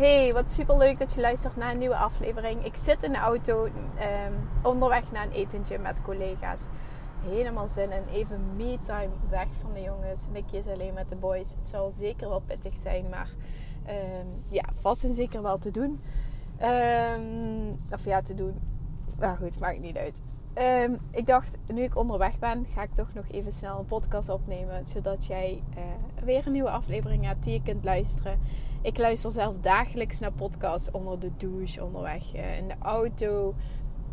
Hey, wat super leuk dat je luistert naar een nieuwe aflevering. Ik zit in de auto um, onderweg naar een etentje met collega's. Helemaal zin in even me-time weg van de jongens. Mickey is alleen met de boys. Het zal zeker wel pittig zijn, maar um, ja, vast en zeker wel te doen. Um, of ja, te doen. Maar goed, maakt niet uit. Um, ik dacht, nu ik onderweg ben, ga ik toch nog even snel een podcast opnemen. Zodat jij uh, weer een nieuwe aflevering hebt die je kunt luisteren. Ik luister zelf dagelijks naar podcasts onder de douche, onderweg uh, in de auto.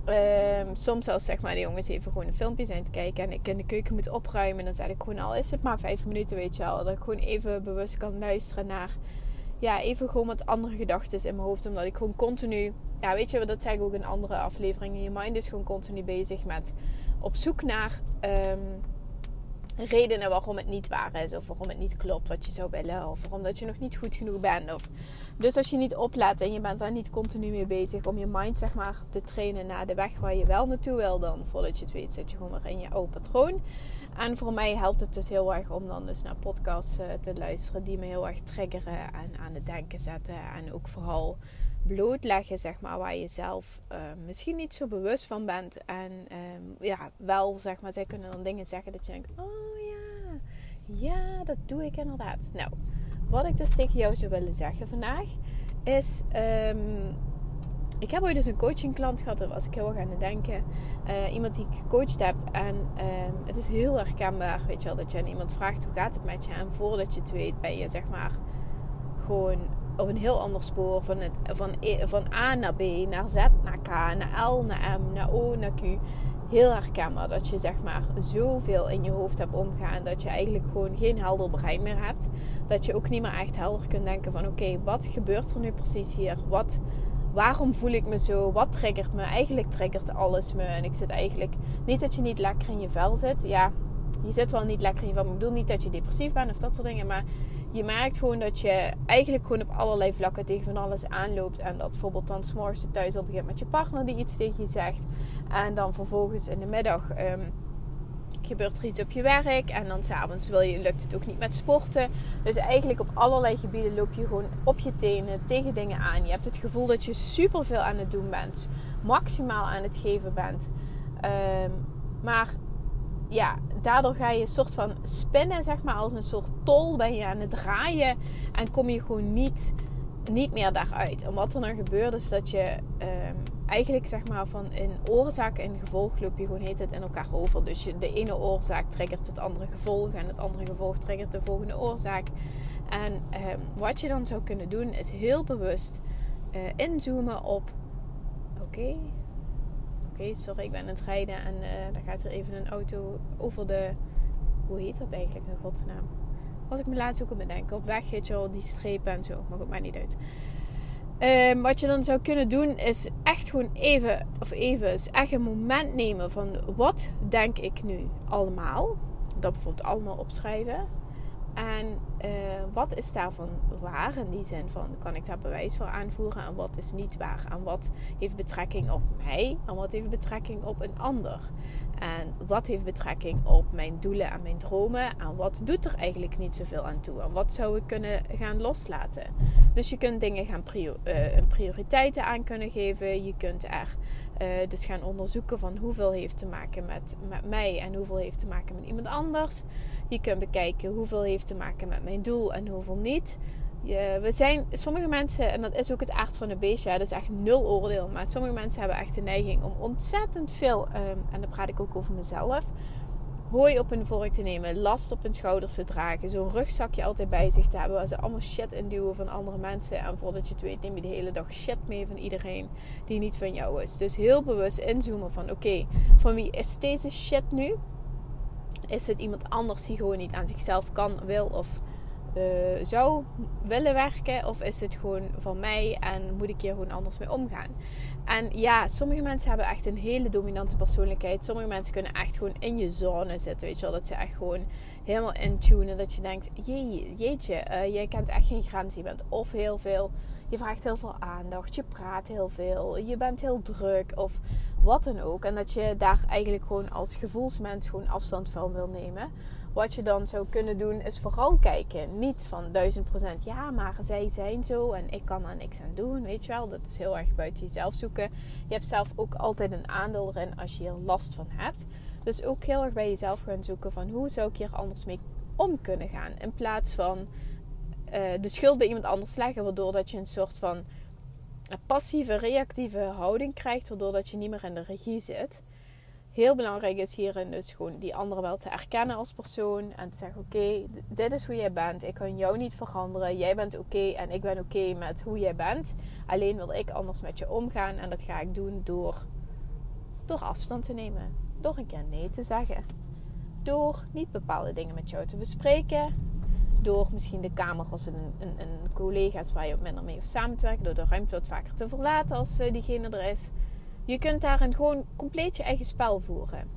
Um, soms als zeg maar de jongens even gewoon een filmpje zijn te kijken en ik in de keuken moet opruimen, dan zeg ik gewoon al is het maar vijf minuten, weet je wel, dat ik gewoon even bewust kan luisteren naar ja even gewoon wat andere gedachten in mijn hoofd, omdat ik gewoon continu ja weet je, dat zeg ook in andere afleveringen, je mind is gewoon continu bezig met op zoek naar um, redenen waarom het niet waar is. Of waarom het niet klopt wat je zou willen. Of waarom dat je nog niet goed genoeg bent. Of... Dus als je niet oplet en je bent daar niet continu mee bezig om je mind zeg maar te trainen naar de weg waar je wel naartoe wil. Dan voordat je het weet zit je gewoon weer in je oude patroon. En voor mij helpt het dus heel erg om dan dus naar podcasts eh, te luisteren die me heel erg triggeren en aan het denken zetten. En ook vooral blootleggen, zeg maar, waar je zelf uh, misschien niet zo bewust van bent. En um, ja, wel, zeg maar, zij kunnen dan dingen zeggen dat je denkt: oh ja, ja, dat doe ik inderdaad. Nou, wat ik dus tegen jou zou willen zeggen vandaag is. Um, ik heb ooit dus een coachingklant gehad, daar was ik heel erg aan het denken. Uh, iemand die ik gecoacht heb. En um, het is heel herkenbaar, weet je wel, dat je aan iemand vraagt hoe gaat het met je. En voordat je het weet ben je zeg maar gewoon op een heel ander spoor. Van, het, van, e, van A naar B, naar Z, naar K, naar L, naar M, naar O, naar Q. Heel herkenbaar dat je zeg maar zoveel in je hoofd hebt omgaan. Dat je eigenlijk gewoon geen helder brein meer hebt. Dat je ook niet meer echt helder kunt denken van oké, wat gebeurt er nu precies hier? Wat, waarom voel ik me zo? Wat triggert me? Eigenlijk triggert alles me. En ik zit eigenlijk... Niet dat je niet lekker in je vel zit. Ja, je zit wel niet lekker in je vel. Ik bedoel niet dat je depressief bent of dat soort dingen. Maar je merkt gewoon dat je eigenlijk gewoon op allerlei vlakken tegen van alles aanloopt. En dat bijvoorbeeld dan s'morgens thuis al begint met je partner die iets tegen je zegt. En dan vervolgens in de middag um, gebeurt er iets op je werk. En dan s'avonds lukt het ook niet met sporten. Dus eigenlijk op allerlei gebieden loop je gewoon op je tenen tegen dingen aan. Je hebt het gevoel dat je superveel aan het doen bent. Maximaal aan het geven bent. Um, maar ja, daardoor ga je een soort van spinnen, zeg maar, als een soort tol ben je aan het draaien en kom je gewoon niet, niet meer daaruit. En wat er dan gebeurt is dat je um, eigenlijk, zeg maar, van een oorzaak en gevolg loop je gewoon heet het in elkaar over. Dus je, de ene oorzaak triggert het andere gevolg en het andere gevolg triggert de volgende oorzaak. En um, wat je dan zou kunnen doen is heel bewust uh, inzoomen op, oké, okay, sorry, ik ben aan het rijden en uh, dan gaat er even een auto over de. Hoe heet dat eigenlijk in godsnaam? Was ik me laatst ook aan bedenken. Op weg, weet je wel, die strepen en zo. Maar goed, maakt niet uit. Um, wat je dan zou kunnen doen is echt gewoon even, of even, is echt een moment nemen van wat denk ik nu allemaal. Dat bijvoorbeeld allemaal opschrijven. En uh, wat is daarvan waar in die zin van kan ik daar bewijs voor aanvoeren en wat is niet waar? En wat heeft betrekking op mij en wat heeft betrekking op een ander? En wat heeft betrekking op mijn doelen en mijn dromen? En wat doet er eigenlijk niet zoveel aan toe? En wat zou ik kunnen gaan loslaten? Dus je kunt dingen gaan uh, prioriteiten aan kunnen geven. Je kunt er uh, dus gaan onderzoeken van hoeveel heeft te maken met, met mij en hoeveel heeft te maken met iemand anders. Je kunt bekijken hoeveel heeft te maken met mijn doel en hoeveel niet. Je, we zijn, sommige mensen, en dat is ook het aard van de beestje, dat is echt nul oordeel. Maar sommige mensen hebben echt de neiging om ontzettend veel, um, en dan praat ik ook over mezelf, hooi op hun vork te nemen, last op hun schouders te dragen, zo'n rugzakje altijd bij zich te hebben waar ze allemaal shit in duwen van andere mensen. En voordat je het weet, neem je de hele dag shit mee van iedereen die niet van jou is. Dus heel bewust inzoomen van: oké, van wie is deze shit nu? Is het iemand anders die gewoon niet aan zichzelf kan, wil of zou willen werken? Of is het gewoon van mij en moet ik hier gewoon anders mee omgaan? En ja, sommige mensen hebben echt een hele dominante persoonlijkheid. Sommige mensen kunnen echt gewoon in je zone zitten. Weet je wel, dat ze echt gewoon helemaal intunen. Dat je denkt, jee, jeetje, uh, jij kent echt geen grens. Je bent of heel veel, je vraagt heel veel aandacht. Je praat heel veel. Je bent heel druk of wat dan ook. En dat je daar eigenlijk gewoon als gevoelsmens gewoon afstand van wil nemen. Wat je dan zou kunnen doen is vooral kijken. Niet van duizend procent, ja, maar zij zijn zo en ik kan er niks aan doen. Weet je wel, dat is heel erg buiten jezelf zoeken. Je hebt zelf ook altijd een aandeel erin als je hier last van hebt. Dus ook heel erg bij jezelf gaan zoeken van hoe zou ik hier anders mee om kunnen gaan. In plaats van uh, de schuld bij iemand anders leggen, waardoor dat je een soort van passieve, reactieve houding krijgt, waardoor dat je niet meer in de regie zit heel belangrijk is hierin dus gewoon die andere wel te erkennen als persoon. En te zeggen, oké, dit is hoe jij bent. Ik kan jou niet veranderen. Jij bent oké en ik ben oké met hoe jij bent. Alleen wil ik anders met je omgaan. En dat ga ik doen door, door afstand te nemen. Door een keer nee te zeggen. Door niet bepaalde dingen met jou te bespreken. Door misschien de kamer als een, een, een collega's waar je minder mee hoeft samen te werken. Door de ruimte wat vaker te verlaten als eh, diegene er is. Je kunt daarin gewoon compleet je eigen spel voeren.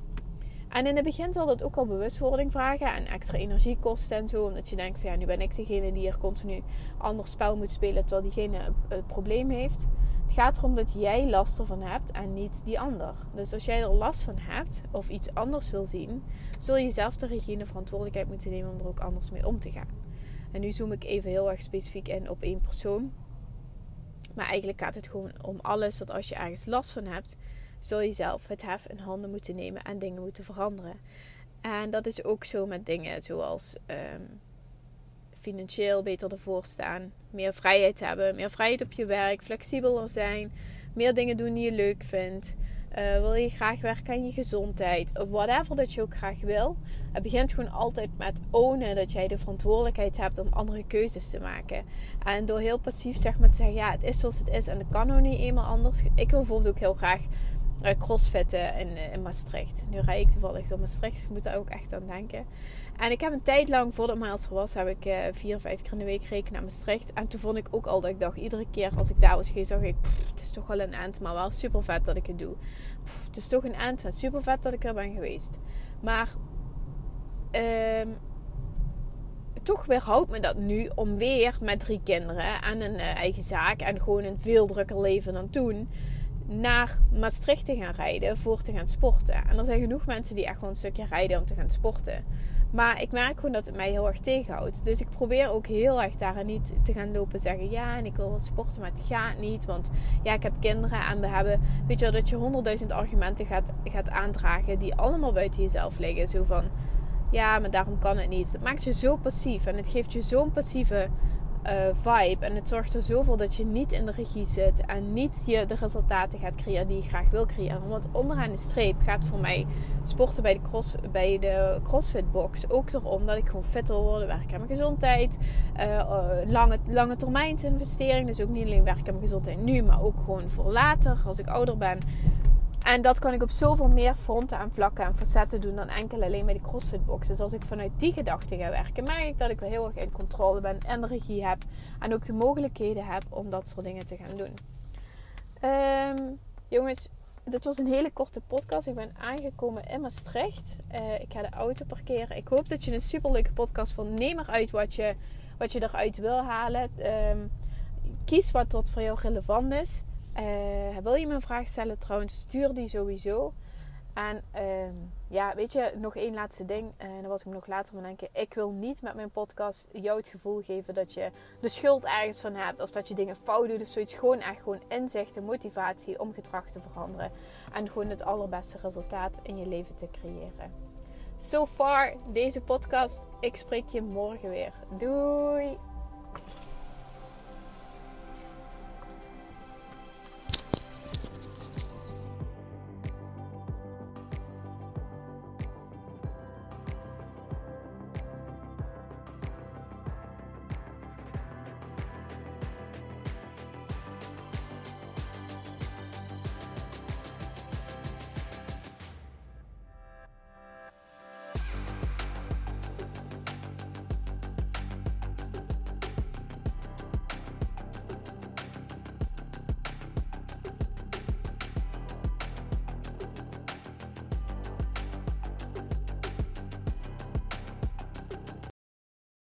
En in het begin zal dat ook al bewustwording vragen en extra energie kosten en zo. Omdat je denkt van ja, nu ben ik degene die hier continu anders spel moet spelen terwijl diegene het probleem heeft. Het gaat erom dat jij last ervan hebt en niet die ander. Dus als jij er last van hebt of iets anders wil zien, zul je zelf de regie en de verantwoordelijkheid moeten nemen om er ook anders mee om te gaan. En nu zoom ik even heel erg specifiek in op één persoon. Maar eigenlijk gaat het gewoon om alles. Dat als je ergens last van hebt, zul je zelf het hef in handen moeten nemen en dingen moeten veranderen. En dat is ook zo met dingen zoals um, financieel beter ervoor staan, meer vrijheid hebben, meer vrijheid op je werk, flexibeler zijn, meer dingen doen die je leuk vindt. Uh, wil je graag werken aan je gezondheid? Whatever dat je ook graag wil. Het begint gewoon altijd met ownen dat jij de verantwoordelijkheid hebt om andere keuzes te maken. En door heel passief zeg maar te zeggen, ja, het is zoals het is en het kan nog niet eenmaal anders. Ik wil bijvoorbeeld ook heel graag crossfitten in, uh, in Maastricht. Nu rijd ik toevallig door Maastricht, dus ik moet daar ook echt aan denken. En ik heb een tijd lang, voordat Miles er was, heb ik uh, vier vijf keer in de week gereden naar Maastricht. En toen vond ik ook al dat ik dacht, iedere keer als ik daar was geweest, dacht ik, het is toch wel een eind, maar wel super vet dat ik het doe. het is toch een eind, maar super vet dat ik er ben geweest. Maar uh, toch weerhoudt me dat nu om weer met drie kinderen en een eigen zaak en gewoon een veel drukker leven dan toen naar Maastricht te gaan rijden voor te gaan sporten. En er zijn genoeg mensen die echt gewoon een stukje rijden om te gaan sporten. Maar ik merk gewoon dat het mij heel erg tegenhoudt. Dus ik probeer ook heel erg daar niet te gaan lopen zeggen: ja, en ik wil wat sporten, maar het gaat niet. Want ja, ik heb kinderen en we hebben. Weet je wel, dat je honderdduizend argumenten gaat, gaat aandragen die allemaal buiten jezelf liggen. Zo van: ja, maar daarom kan het niet. Het maakt je zo passief en het geeft je zo'n passieve uh, vibe. En het zorgt er zoveel dat je niet in de regie zit en niet je de resultaten gaat creëren die je graag wil creëren. Want onderaan de streep gaat voor mij sporten bij de, cross, bij de CrossFit box ook erom dat ik gewoon fit wil worden, werken aan mijn gezondheid, uh, lange, lange termijn investering. Dus ook niet alleen werken aan mijn gezondheid nu, maar ook gewoon voor later als ik ouder ben. En dat kan ik op zoveel meer fronten en vlakken en facetten doen dan enkel alleen bij de CrossFit box. Dus als ik vanuit die gedachte ga werken, merk ik dat ik wel heel erg in controle ben en heb. En ook de mogelijkheden heb om dat soort dingen te gaan doen. Um, jongens, dit was een hele korte podcast. Ik ben aangekomen in Maastricht. Uh, ik ga de auto parkeren. Ik hoop dat je een superleuke podcast vond. Neem eruit wat je, wat je eruit wil halen. Um, kies wat tot voor jou relevant is. Uh, wil je me een vraag stellen trouwens, stuur die sowieso. En uh, ja, weet je, nog één laatste ding. En uh, dan was ik nog later aan denken. Ik wil niet met mijn podcast jou het gevoel geven dat je de schuld ergens van hebt. Of dat je dingen fout doet of zoiets. Gewoon echt gewoon inzicht en motivatie om gedrag te veranderen. En gewoon het allerbeste resultaat in je leven te creëren. So far, deze podcast. Ik spreek je morgen weer. Doei!